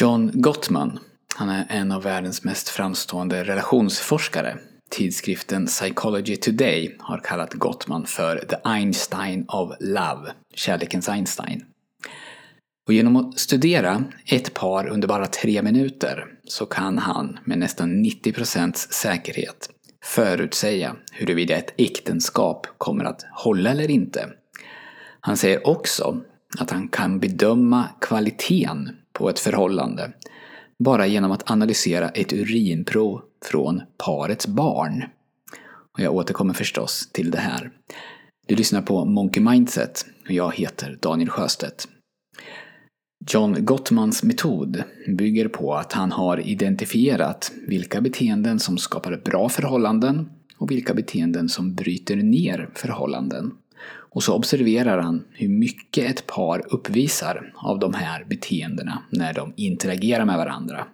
John Gottman, han är en av världens mest framstående relationsforskare. Tidskriften Psychology Today har kallat Gottman för “the Einstein of love”, kärlekens Einstein. Och genom att studera ett par under bara tre minuter så kan han med nästan 90% säkerhet förutsäga huruvida ett äktenskap kommer att hålla eller inte. Han säger också att han kan bedöma kvaliteten på ett förhållande bara genom att analysera ett urinprov från parets barn. Och jag återkommer förstås till det här. Du lyssnar på Monkey Mindset och jag heter Daniel Sjöstedt. John Gottmans metod bygger på att han har identifierat vilka beteenden som skapar bra förhållanden och vilka beteenden som bryter ner förhållanden. Och så observerar han hur mycket ett par uppvisar av de här beteendena när de interagerar med varandra.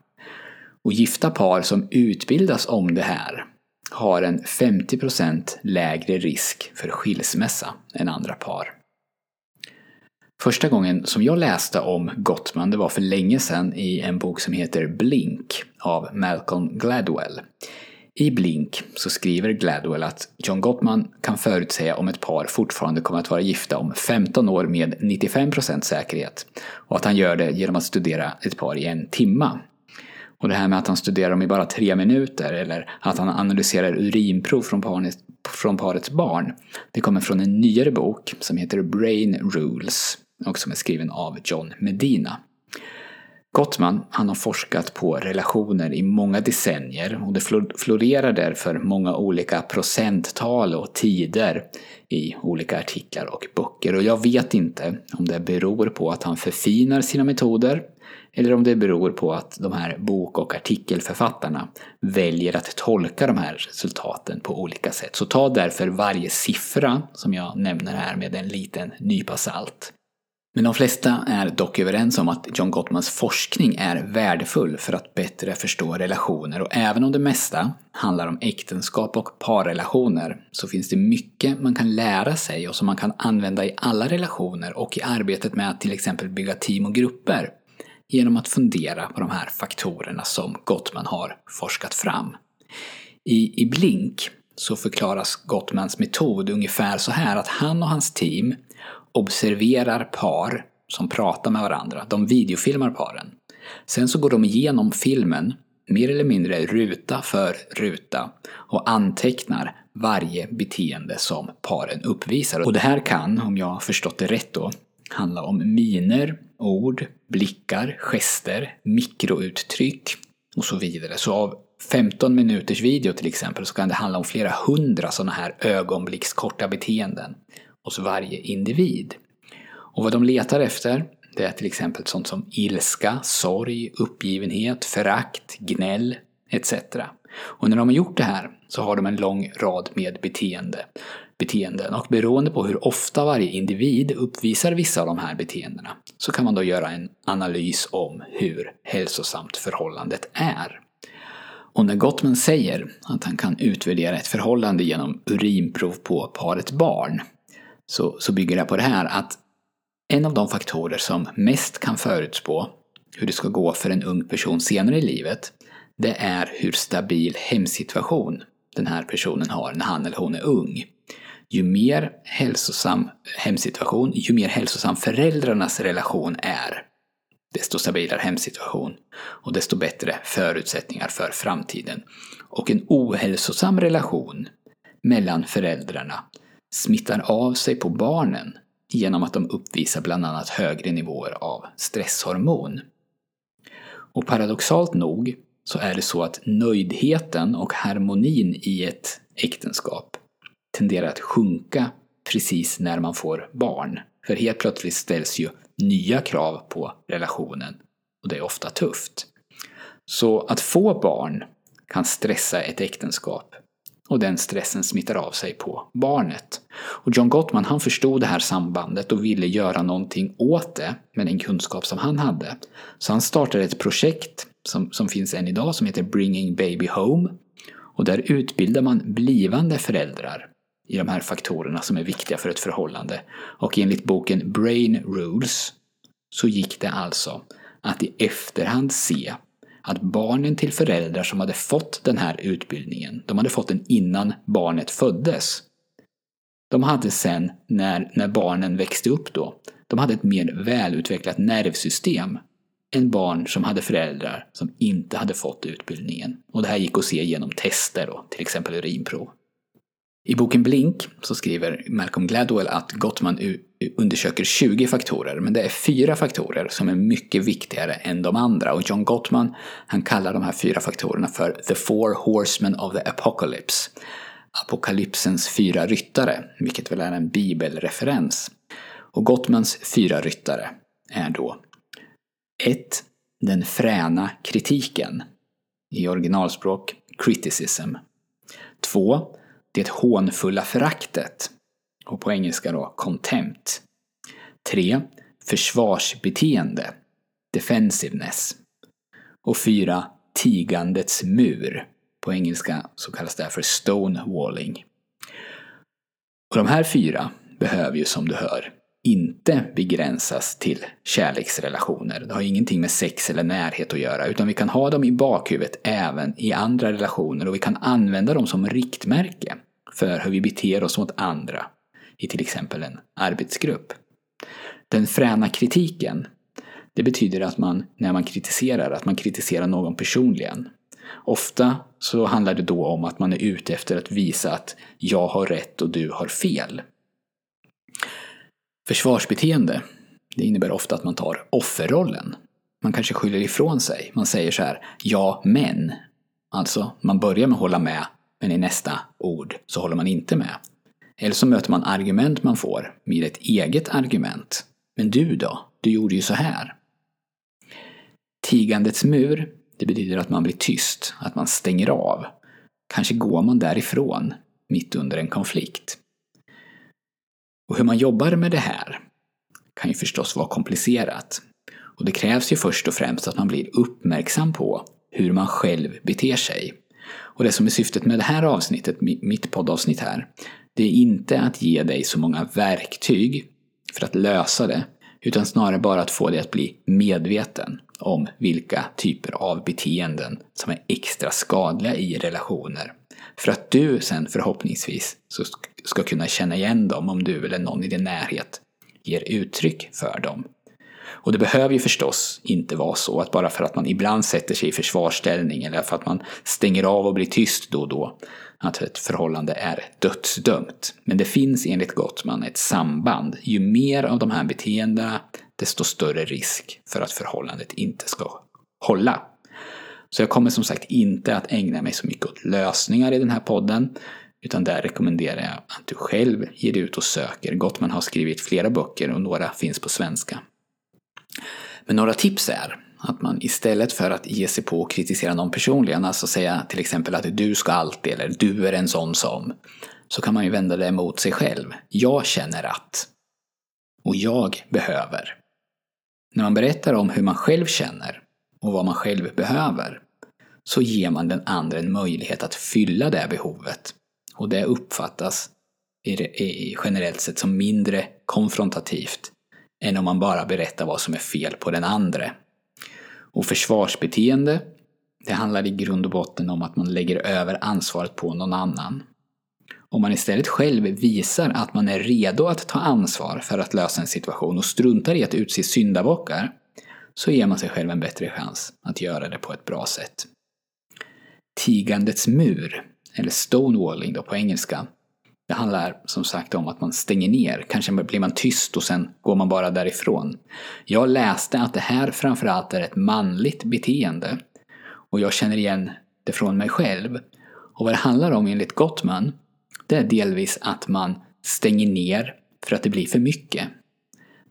Och gifta par som utbildas om det här har en 50% lägre risk för skilsmässa än andra par. Första gången som jag läste om Gottman det var för länge sedan i en bok som heter Blink av Malcolm Gladwell. I Blink så skriver Gladwell att John Gottman kan förutsäga om ett par fortfarande kommer att vara gifta om 15 år med 95% säkerhet. Och att han gör det genom att studera ett par i en timma. Och det här med att han studerar dem i bara tre minuter eller att han analyserar urinprov från, parets, från parets barn. Det kommer från en nyare bok som heter Brain Rules och som är skriven av John Medina. Gottman han har forskat på relationer i många decennier och det florerar därför många olika procenttal och tider i olika artiklar och böcker. Och jag vet inte om det beror på att han förfinar sina metoder eller om det beror på att de här bok och artikelförfattarna väljer att tolka de här resultaten på olika sätt. Så ta därför varje siffra som jag nämner här med en liten nypa salt. Men de flesta är dock överens om att John Gottmans forskning är värdefull för att bättre förstå relationer och även om det mesta handlar om äktenskap och parrelationer så finns det mycket man kan lära sig och som man kan använda i alla relationer och i arbetet med att till exempel bygga team och grupper genom att fundera på de här faktorerna som Gottman har forskat fram. I, i Blink så förklaras Gottmans metod ungefär så här att han och hans team observerar par som pratar med varandra. De videofilmar paren. Sen så går de igenom filmen, mer eller mindre ruta för ruta, och antecknar varje beteende som paren uppvisar. Och det här kan, om jag har förstått det rätt då, handla om miner, ord, blickar, gester, mikrouttryck och så vidare. Så av 15 minuters video till exempel så kan det handla om flera hundra sådana här ögonblickskorta beteenden hos varje individ. Och vad de letar efter det är till exempel sånt som ilska, sorg, uppgivenhet, förakt, gnäll etc. Och när de har gjort det här så har de en lång rad med beteende, beteenden och beroende på hur ofta varje individ uppvisar vissa av de här beteendena så kan man då göra en analys om hur hälsosamt förhållandet är. Och när Gottman säger att han kan utvärdera ett förhållande genom urinprov på paret barn så, så bygger det på det här att en av de faktorer som mest kan förutspå hur det ska gå för en ung person senare i livet, det är hur stabil hemsituation den här personen har när han eller hon är ung. Ju mer hälsosam hemsituation, ju mer hälsosam föräldrarnas relation är, desto stabilare hemsituation och desto bättre förutsättningar för framtiden. Och en ohälsosam relation mellan föräldrarna smittar av sig på barnen genom att de uppvisar bland annat högre nivåer av stresshormon. Och paradoxalt nog så är det så att nöjdheten och harmonin i ett äktenskap tenderar att sjunka precis när man får barn. För helt plötsligt ställs ju nya krav på relationen och det är ofta tufft. Så att få barn kan stressa ett äktenskap och den stressen smittar av sig på barnet. Och John Gottman han förstod det här sambandet och ville göra någonting åt det med den kunskap som han hade. Så han startade ett projekt som, som finns än idag som heter Bringing Baby Home. Och där utbildar man blivande föräldrar i de här faktorerna som är viktiga för ett förhållande. Och enligt boken Brain Rules så gick det alltså att i efterhand se att barnen till föräldrar som hade fått den här utbildningen, de hade fått den innan barnet föddes. De hade sen, när, när barnen växte upp då, de hade ett mer välutvecklat nervsystem än barn som hade föräldrar som inte hade fått utbildningen. Och det här gick att se genom tester och till exempel urinprov. I boken Blink så skriver Malcolm Gladwell att Gottman undersöker 20 faktorer, men det är fyra faktorer som är mycket viktigare än de andra. Och John Gottman han kallar de här fyra faktorerna för “the four horsemen of the apocalypse”. Apokalypsens fyra ryttare, vilket väl är en bibelreferens. Och Gottmans fyra ryttare är då 1. Den fräna kritiken. I originalspråk criticism. 2 det hånfulla föraktet. Och på engelska då contempt. 3. Försvarsbeteende. Defensiveness. Och 4. Tigandets mur. På engelska så kallas det här för stonewalling. Och de här fyra behöver ju som du hör inte begränsas till kärleksrelationer. Det har ingenting med sex eller närhet att göra, utan vi kan ha dem i bakhuvudet även i andra relationer och vi kan använda dem som riktmärke för hur vi beter oss mot andra i till exempel en arbetsgrupp. Den fräna kritiken, det betyder att man, när man kritiserar, att man kritiserar någon personligen. Ofta så handlar det då om att man är ute efter att visa att jag har rätt och du har fel. Försvarsbeteende, det innebär ofta att man tar offerrollen. Man kanske skyller ifrån sig. Man säger så här, ja men. Alltså, man börjar med att hålla med, men i nästa ord så håller man inte med. Eller så möter man argument man får med ett eget argument. Men du då? Du gjorde ju så här. Tigandets mur, det betyder att man blir tyst, att man stänger av. Kanske går man därifrån, mitt under en konflikt. Och hur man jobbar med det här kan ju förstås vara komplicerat. Och det krävs ju först och främst att man blir uppmärksam på hur man själv beter sig. Och det som är syftet med det här avsnittet, mitt poddavsnitt här, det är inte att ge dig så många verktyg för att lösa det, utan snarare bara att få dig att bli medveten om vilka typer av beteenden som är extra skadliga i relationer. För att du sen förhoppningsvis ska kunna känna igen dem om du eller någon i din närhet ger uttryck för dem. Och det behöver ju förstås inte vara så att bara för att man ibland sätter sig i försvarsställning eller för att man stänger av och blir tyst då och då, att ett förhållande är dödsdömt. Men det finns enligt Gottman ett samband. Ju mer av de här beteendena, desto större risk för att förhållandet inte ska hålla. Så jag kommer som sagt inte att ägna mig så mycket åt lösningar i den här podden, utan där rekommenderar jag att du själv ger dig ut och söker. Gottman har skrivit flera böcker och några finns på svenska. Men några tips är att man istället för att ge sig på och kritisera någon personligen, alltså säga till exempel att du ska alltid eller du är en sån som, så kan man ju vända det mot sig själv. Jag känner att. Och jag behöver. När man berättar om hur man själv känner och vad man själv behöver, så ger man den andra en möjlighet att fylla det behovet. Och det uppfattas generellt sett som mindre konfrontativt än om man bara berättar vad som är fel på den andra. Och försvarsbeteende, det handlar i grund och botten om att man lägger över ansvaret på någon annan. Om man istället själv visar att man är redo att ta ansvar för att lösa en situation och struntar i att utse syndabockar, så ger man sig själv en bättre chans att göra det på ett bra sätt. Tigandets mur, eller stonewalling då på engelska, det handlar som sagt om att man stänger ner, kanske blir man tyst och sen går man bara därifrån. Jag läste att det här framförallt är ett manligt beteende och jag känner igen det från mig själv. Och vad det handlar om enligt Gottman, det är delvis att man stänger ner för att det blir för mycket.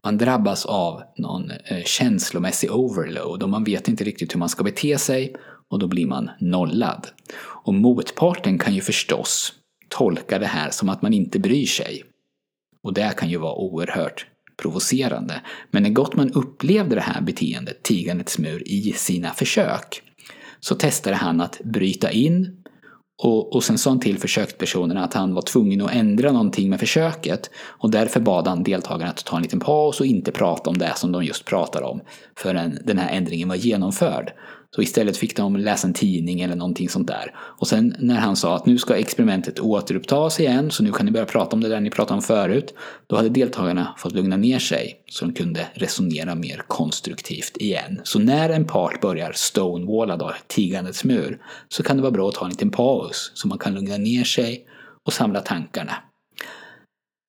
Man drabbas av någon eh, känslomässig overload och man vet inte riktigt hur man ska bete sig och då blir man nollad. Och motparten kan ju förstås tolkar det här som att man inte bryr sig. Och det kan ju vara oerhört provocerande. Men när Gottman upplevde det här beteendet, tigandets mur, i sina försök så testade han att bryta in Och, och sen sa han till försökspersonerna att han var tvungen att ändra någonting med försöket och därför bad han deltagarna att ta en liten paus och inte prata om det som de just pratade om förrän den här ändringen var genomförd. Så istället fick de läsa en tidning eller någonting sånt där. Och sen när han sa att nu ska experimentet återupptas igen så nu kan ni börja prata om det där ni pratade om förut. Då hade deltagarna fått lugna ner sig så de kunde resonera mer konstruktivt igen. Så när en part börjar stonewalla då, tigandets mur, så kan det vara bra att ta en liten paus så man kan lugna ner sig och samla tankarna.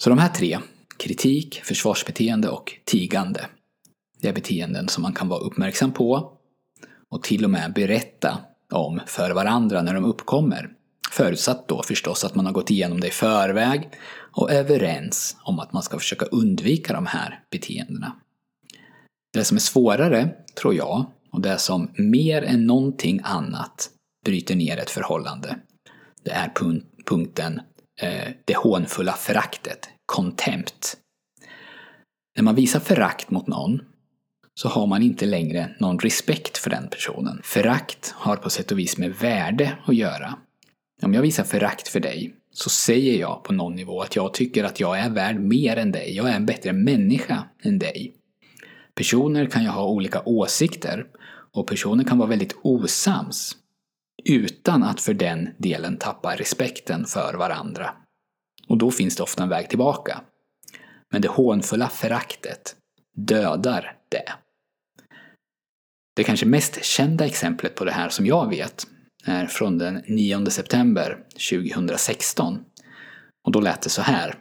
Så de här tre, kritik, försvarsbeteende och tigande, det är beteenden som man kan vara uppmärksam på och till och med berätta om för varandra när de uppkommer. Förutsatt då förstås att man har gått igenom det i förväg och är överens om att man ska försöka undvika de här beteendena. Det som är svårare, tror jag, och det som mer än någonting annat bryter ner ett förhållande, det är punkten eh, det hånfulla föraktet, contempt. När man visar förakt mot någon så har man inte längre någon respekt för den personen. Förakt har på sätt och vis med värde att göra. Om jag visar förakt för dig så säger jag på någon nivå att jag tycker att jag är värd mer än dig. Jag är en bättre människa än dig. Personer kan ju ha olika åsikter och personer kan vara väldigt osams utan att för den delen tappa respekten för varandra. Och då finns det ofta en väg tillbaka. Men det hånfulla föraktet dödar det. Det kanske mest kända exemplet på det här som jag vet är från den 9 september 2016. Och då lät det så här.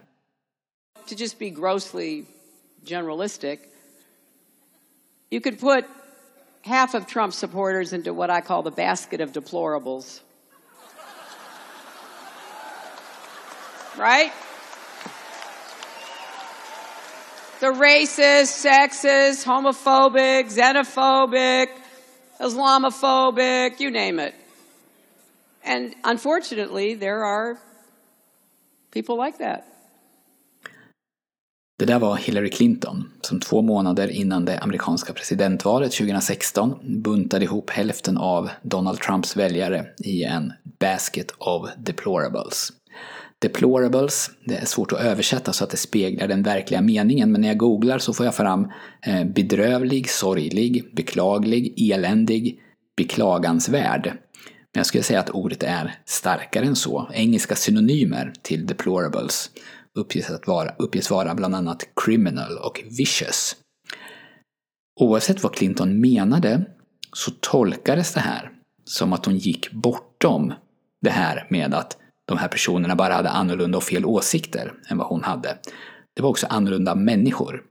To just be grossly generalistic, you could put half of Trump's supporters into what I call the basket of deplorables. Right? The racist, sexist, homophobic, xenophobic, Islamophobic, you name it. And unfortunately, there are people like that. Det där var Hillary Clinton som två månader innan det amerikanska presidentvalet 2016 buntade ihop hälften av Donald Trumps väljare i en basket of deplorables. Deplorables, det är svårt att översätta så att det speglar den verkliga meningen men när jag googlar så får jag fram eh, bedrövlig, sorglig, beklaglig, eländig, beklagansvärd. Men jag skulle säga att ordet är starkare än så. Engelska synonymer till deplorables uppges, att vara, uppges vara bland annat criminal och vicious. Oavsett vad Clinton menade så tolkades det här som att hon gick bortom det här med att de här personerna bara hade annorlunda och fel åsikter än vad hon hade. Det var också annorlunda människor.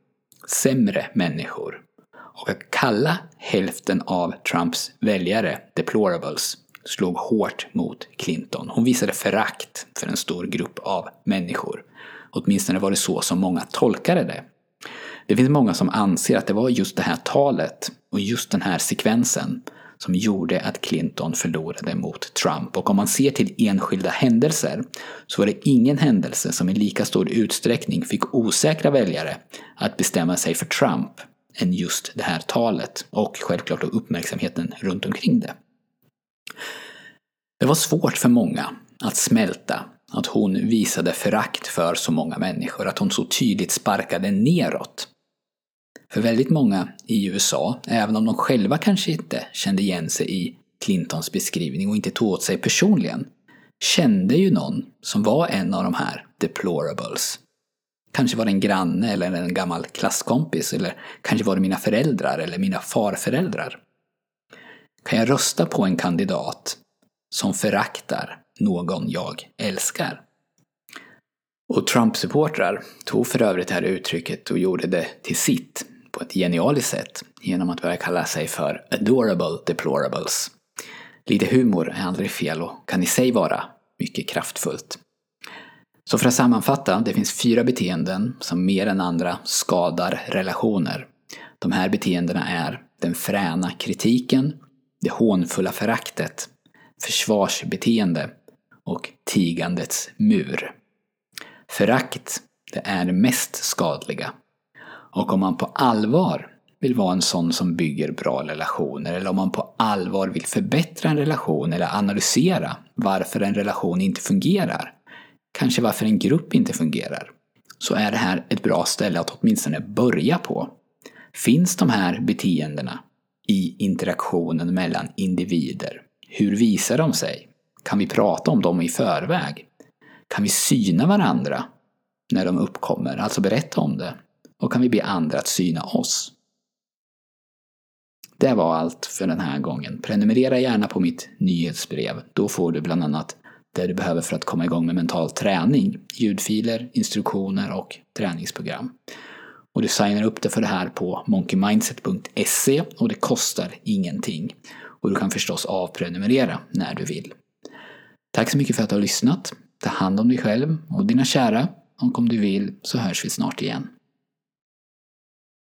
Sämre människor. Och att kalla hälften av Trumps väljare deplorables slog hårt mot Clinton. Hon visade förakt för en stor grupp av människor. Åtminstone var det så som många tolkade det. Det finns många som anser att det var just det här talet och just den här sekvensen som gjorde att Clinton förlorade mot Trump. Och om man ser till enskilda händelser så var det ingen händelse som i lika stor utsträckning fick osäkra väljare att bestämma sig för Trump än just det här talet och självklart uppmärksamheten runt omkring det. Det var svårt för många att smälta att hon visade förakt för så många människor, att hon så tydligt sparkade neråt. För väldigt många i USA, även om de själva kanske inte kände igen sig i Clintons beskrivning och inte tog åt sig personligen, kände ju någon som var en av de här deplorables. Kanske var det en granne eller en gammal klasskompis eller kanske var det mina föräldrar eller mina farföräldrar. Kan jag rösta på en kandidat som föraktar någon jag älskar? Och Trump-supportrar tog för övrigt det här uttrycket och gjorde det till sitt på ett genialiskt sätt genom att börja kalla sig för adorable deplorables. Lite humor är aldrig fel och kan i sig vara mycket kraftfullt. Så för att sammanfatta, det finns fyra beteenden som mer än andra skadar relationer. De här beteendena är den fräna kritiken, det hånfulla föraktet, försvarsbeteende och tigandets mur. Förakt, det är det mest skadliga och om man på allvar vill vara en sån som bygger bra relationer eller om man på allvar vill förbättra en relation eller analysera varför en relation inte fungerar, kanske varför en grupp inte fungerar, så är det här ett bra ställe att åtminstone börja på. Finns de här beteendena i interaktionen mellan individer? Hur visar de sig? Kan vi prata om dem i förväg? Kan vi syna varandra när de uppkommer, alltså berätta om det? Och kan vi be andra att syna oss? Det var allt för den här gången. Prenumerera gärna på mitt nyhetsbrev. Då får du bland annat det du behöver för att komma igång med mental träning. Ljudfiler, instruktioner och träningsprogram. Och du signar upp dig för det här på monkeymindset.se och det kostar ingenting. Och du kan förstås avprenumerera när du vill. Tack så mycket för att du har lyssnat. Ta hand om dig själv och dina kära. Och om du vill så hörs vi snart igen.